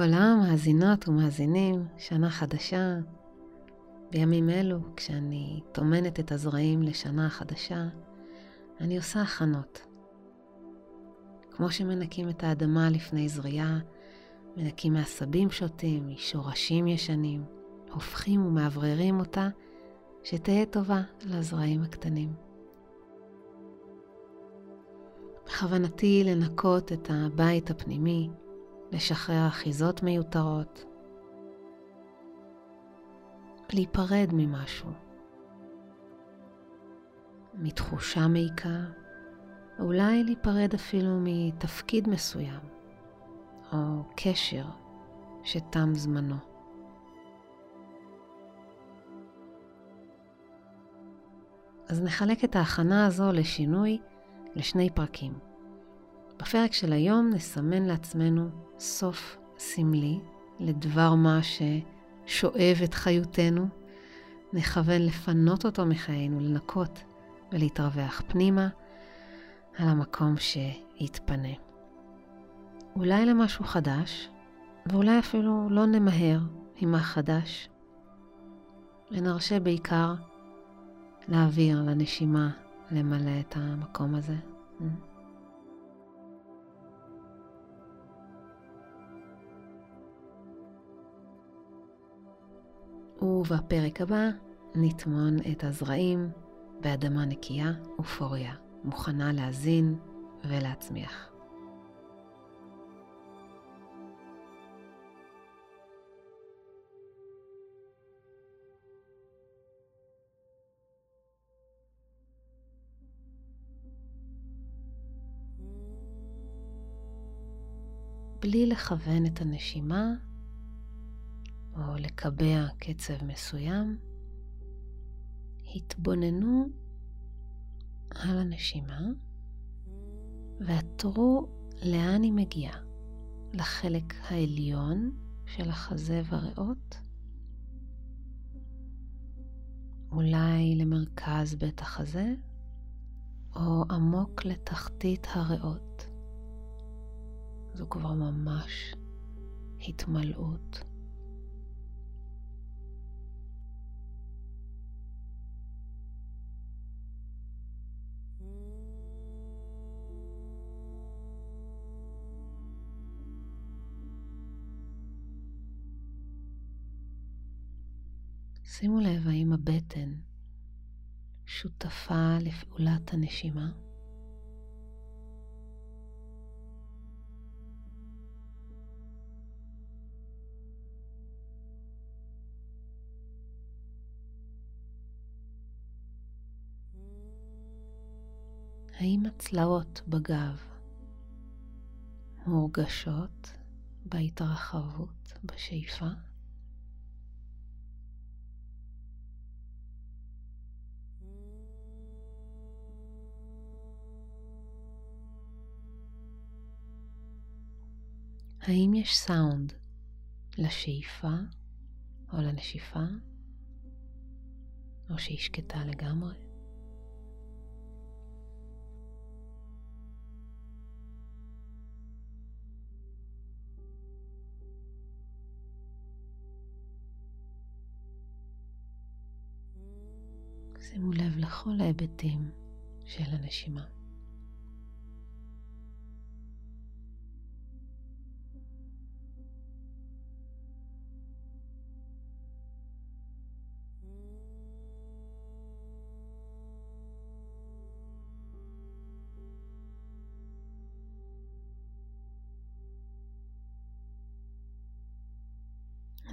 עולם מאזינות ומאזינים, שנה חדשה. בימים אלו, כשאני טומנת את הזרעים לשנה חדשה, אני עושה הכנות. כמו שמנקים את האדמה לפני זריעה, מנקים מעשבים שוטים, משורשים ישנים, הופכים ומאווררים אותה, שתהא טובה לזרעים הקטנים. בכוונתי לנקות את הבית הפנימי, לשחרר אחיזות מיותרות, להיפרד ממשהו, מתחושה מעיקה, אולי להיפרד אפילו מתפקיד מסוים, או קשר שתם זמנו. אז נחלק את ההכנה הזו לשינוי לשני פרקים. בפרק של היום נסמן לעצמנו סוף סמלי לדבר מה ששואב את חיותנו. נכוון לפנות אותו מחיינו, לנקות ולהתרווח פנימה על המקום שיתפנה. אולי למשהו חדש, ואולי אפילו לא נמהר עם החדש, ונרשה בעיקר להעביר לנשימה למלא את המקום הזה. ובפרק הבא נטמון את הזרעים באדמה נקייה ופוריה, מוכנה להזין ולהצמיח. בלי לכוון את הנשימה או לקבע קצב מסוים, התבוננו על הנשימה ועתרו לאן היא מגיעה, לחלק העליון של החזה והריאות, אולי למרכז בית החזה, או עמוק לתחתית הריאות. זו כבר ממש התמלאות. שימו לב האם הבטן שותפה לפעולת הנשימה. האם הצלעות בגב מורגשות בהתרחבות, בשאיפה? האם יש סאונד לשאיפה או לנשיפה, או שהיא שקטה לגמרי? שימו לב לכל ההיבטים של הנשימה.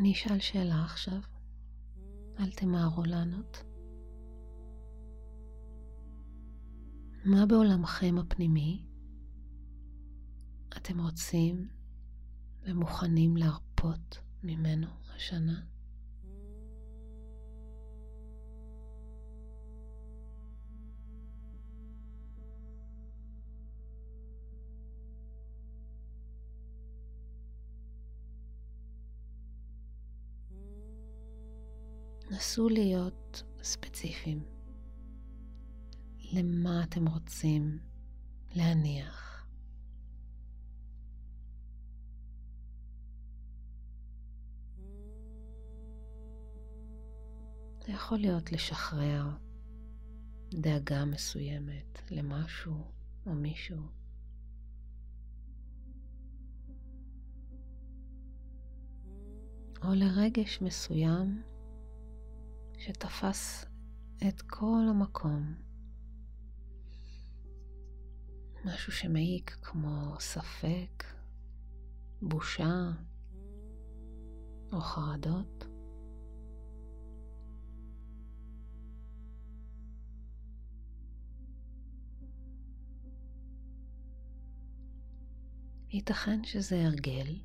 אני אשאל שאלה עכשיו, אל תמהרו לענות. מה בעולמכם הפנימי אתם רוצים ומוכנים להרפות ממנו השנה? נסו להיות ספציפיים. למה אתם רוצים להניח? זה יכול להיות לשחרר דאגה מסוימת למשהו או מישהו. או לרגש מסוים שתפס את כל המקום. משהו שמעיק כמו ספק, בושה או חרדות. ייתכן שזה הרגל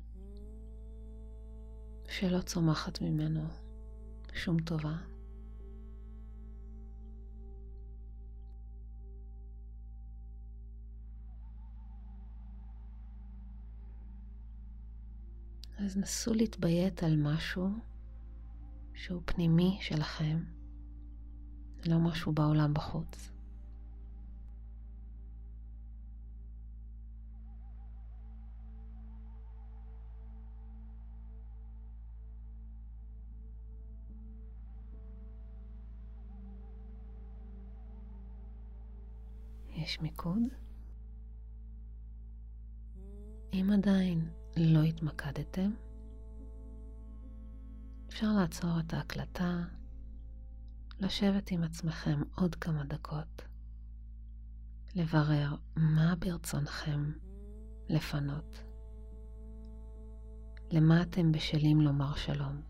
שלא צומחת ממנו שום טובה. אז נסו להתביית על משהו שהוא פנימי שלכם, לא משהו בעולם בחוץ. יש מיקוד. אם עדיין לא התמקדתם, אפשר לעצור את ההקלטה, לשבת עם עצמכם עוד כמה דקות, לברר מה ברצונכם לפנות, למה אתם בשלים לומר שלום,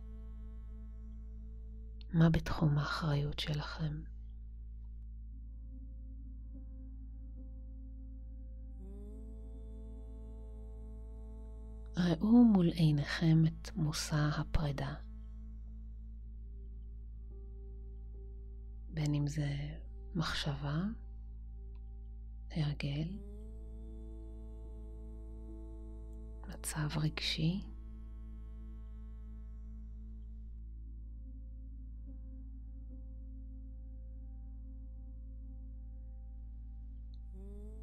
מה בתחום האחריות שלכם. ראו מול עיניכם את מושא הפרידה. בין אם זה מחשבה, הרגל, מצב רגשי,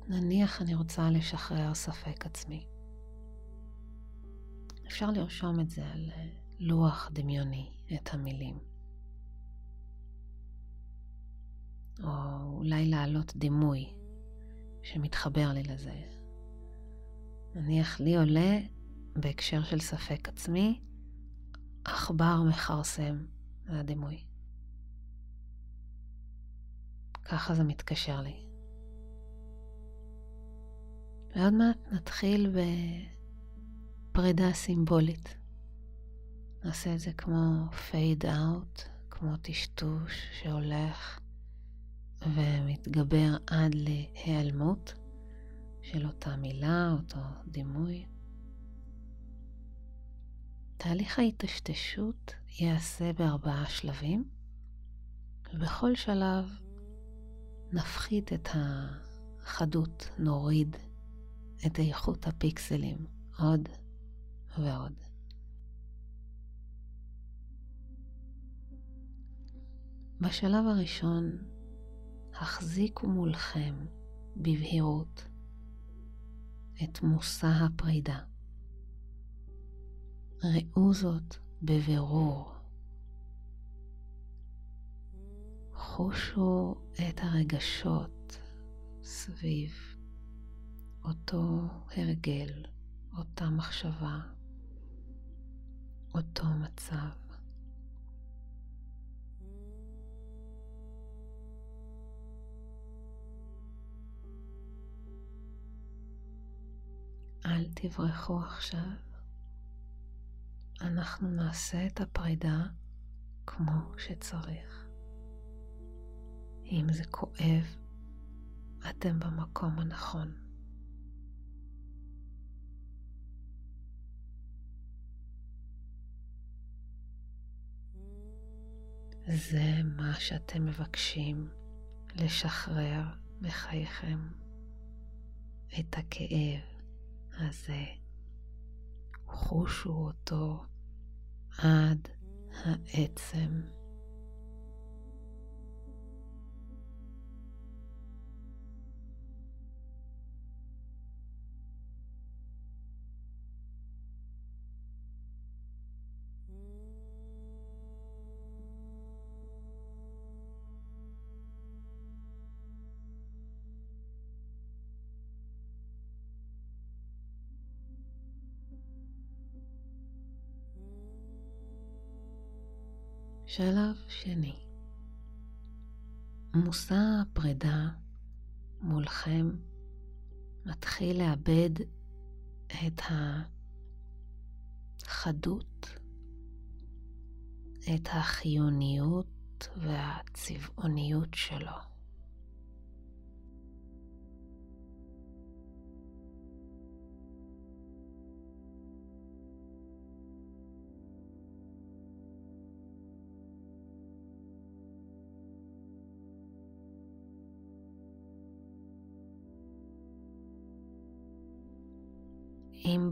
נניח אני רוצה לשחרר ספק עצמי. אפשר לרשום את זה על אה, לוח דמיוני, את המילים. או אולי להעלות דימוי שמתחבר לי לזה. נניח לי עולה בהקשר של ספק עצמי, עכבר מכרסם, זה הדימוי. ככה זה מתקשר לי. ועוד מעט נתחיל ב... פרידה סימבולית. נעשה את זה כמו פייד אאוט, כמו טשטוש שהולך ומתגבר עד להיעלמות של אותה מילה, אותו דימוי. תהליך ההיטשטשות ייעשה בארבעה שלבים, ובכל שלב נפחית את החדות, נוריד את איכות הפיקסלים עוד ועוד. בשלב הראשון, החזיקו מולכם בבהירות את מושא הפרידה. ראו זאת בבירור. חושו את הרגשות סביב אותו הרגל, אותה מחשבה. אותו מצב. אל תברחו עכשיו. אנחנו נעשה את הפרידה כמו שצריך. אם זה כואב, אתם במקום הנכון. זה מה שאתם מבקשים לשחרר בחייכם, את הכאב הזה. חושו אותו עד העצם. שלב שני, מושא הפרידה מולכם מתחיל לאבד את החדות, את החיוניות והצבעוניות שלו.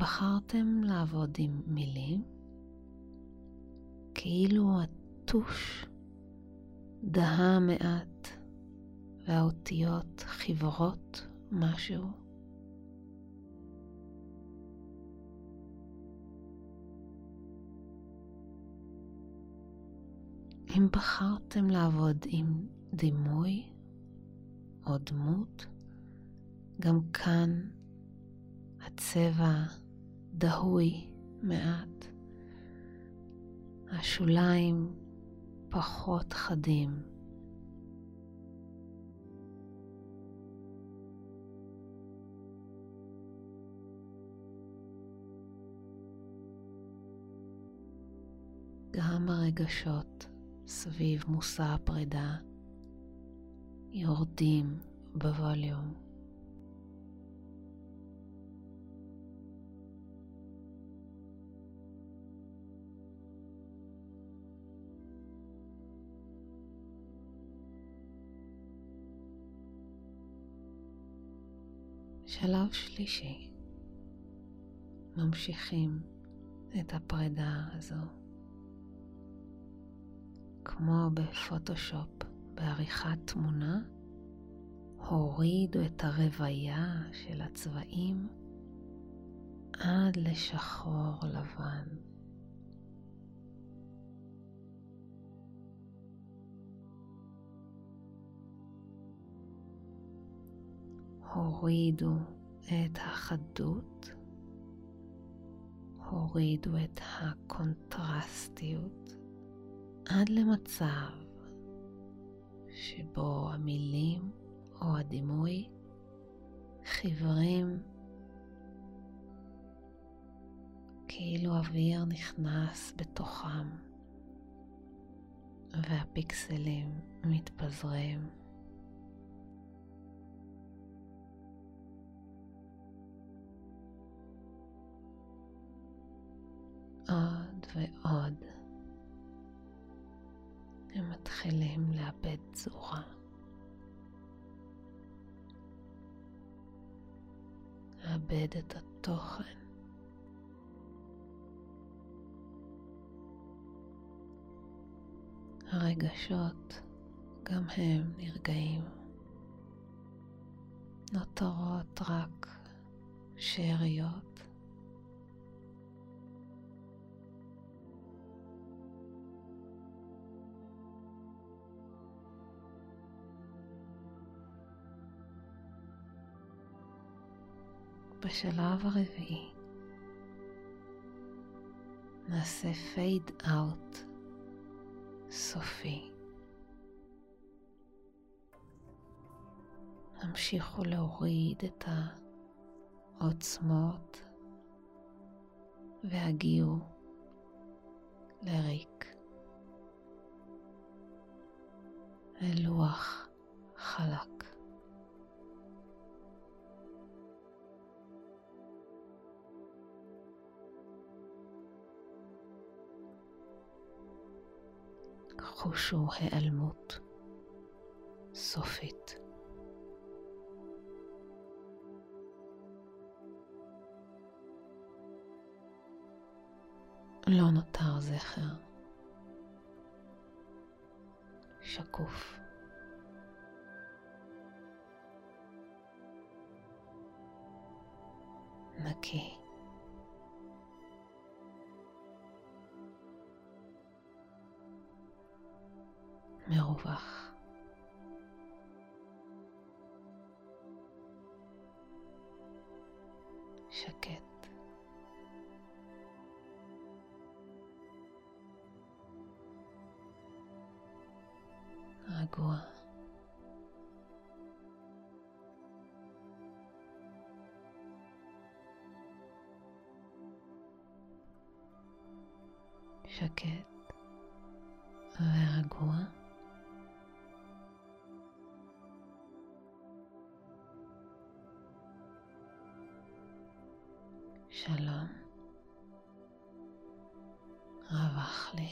בחרתם לעבוד עם מילים, כאילו הטוש דהה מעט והאותיות חיוורות משהו, אם בחרתם לעבוד עם דימוי או דמות, גם כאן הצבע דהוי מעט, השוליים פחות חדים. גם הרגשות סביב מושא הפרידה יורדים בווליום. שלב שלישי, ממשיכים את הפרידה הזו. כמו בפוטושופ, בעריכת תמונה, הורידו את הרוויה של הצבעים עד לשחור לבן. הורידו את החדות, הורידו את הקונטרסטיות עד למצב שבו המילים או הדימוי חיוורים כאילו אוויר נכנס בתוכם והפיקסלים מתפזרים. עוד ועוד הם מתחילים לאבד צורה. לאבד את התוכן. הרגשות גם הם נרגעים. נותרות רק שאריות בשלב הרביעי נעשה פייד אאוט סופי. המשיכו להוריד את העוצמות והגיעו לריק. ללוח חלק. חושו היעלמות סופית. לא נותר זכר. שקוף. נקי. me revoir. Chaquette. Agua. Jaquette, vergoin, שלום. רווח לי.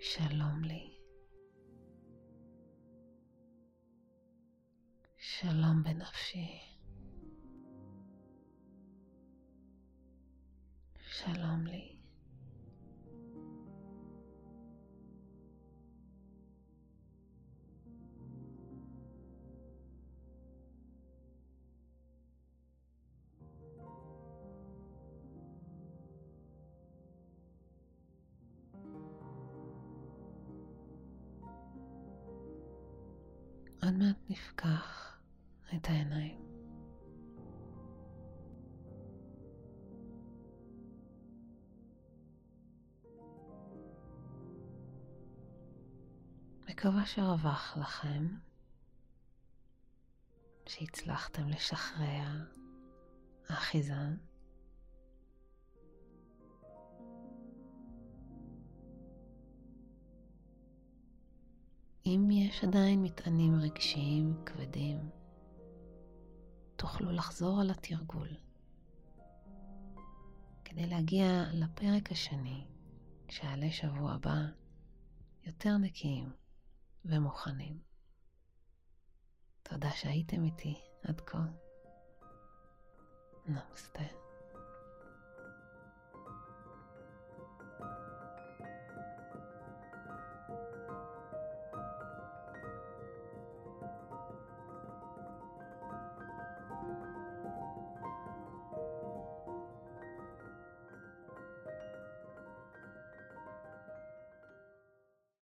שלום לי. שלום בנפשי. שלום לי. מקווה שרווח לכם, שהצלחתם לשחרר האחיזה. אם יש עדיין מטענים רגשיים כבדים, תוכלו לחזור על התרגול כדי להגיע לפרק השני שיעלה שבוע הבא יותר נקיים ומוכנים. תודה שהייתם איתי עד כה. נמסטה.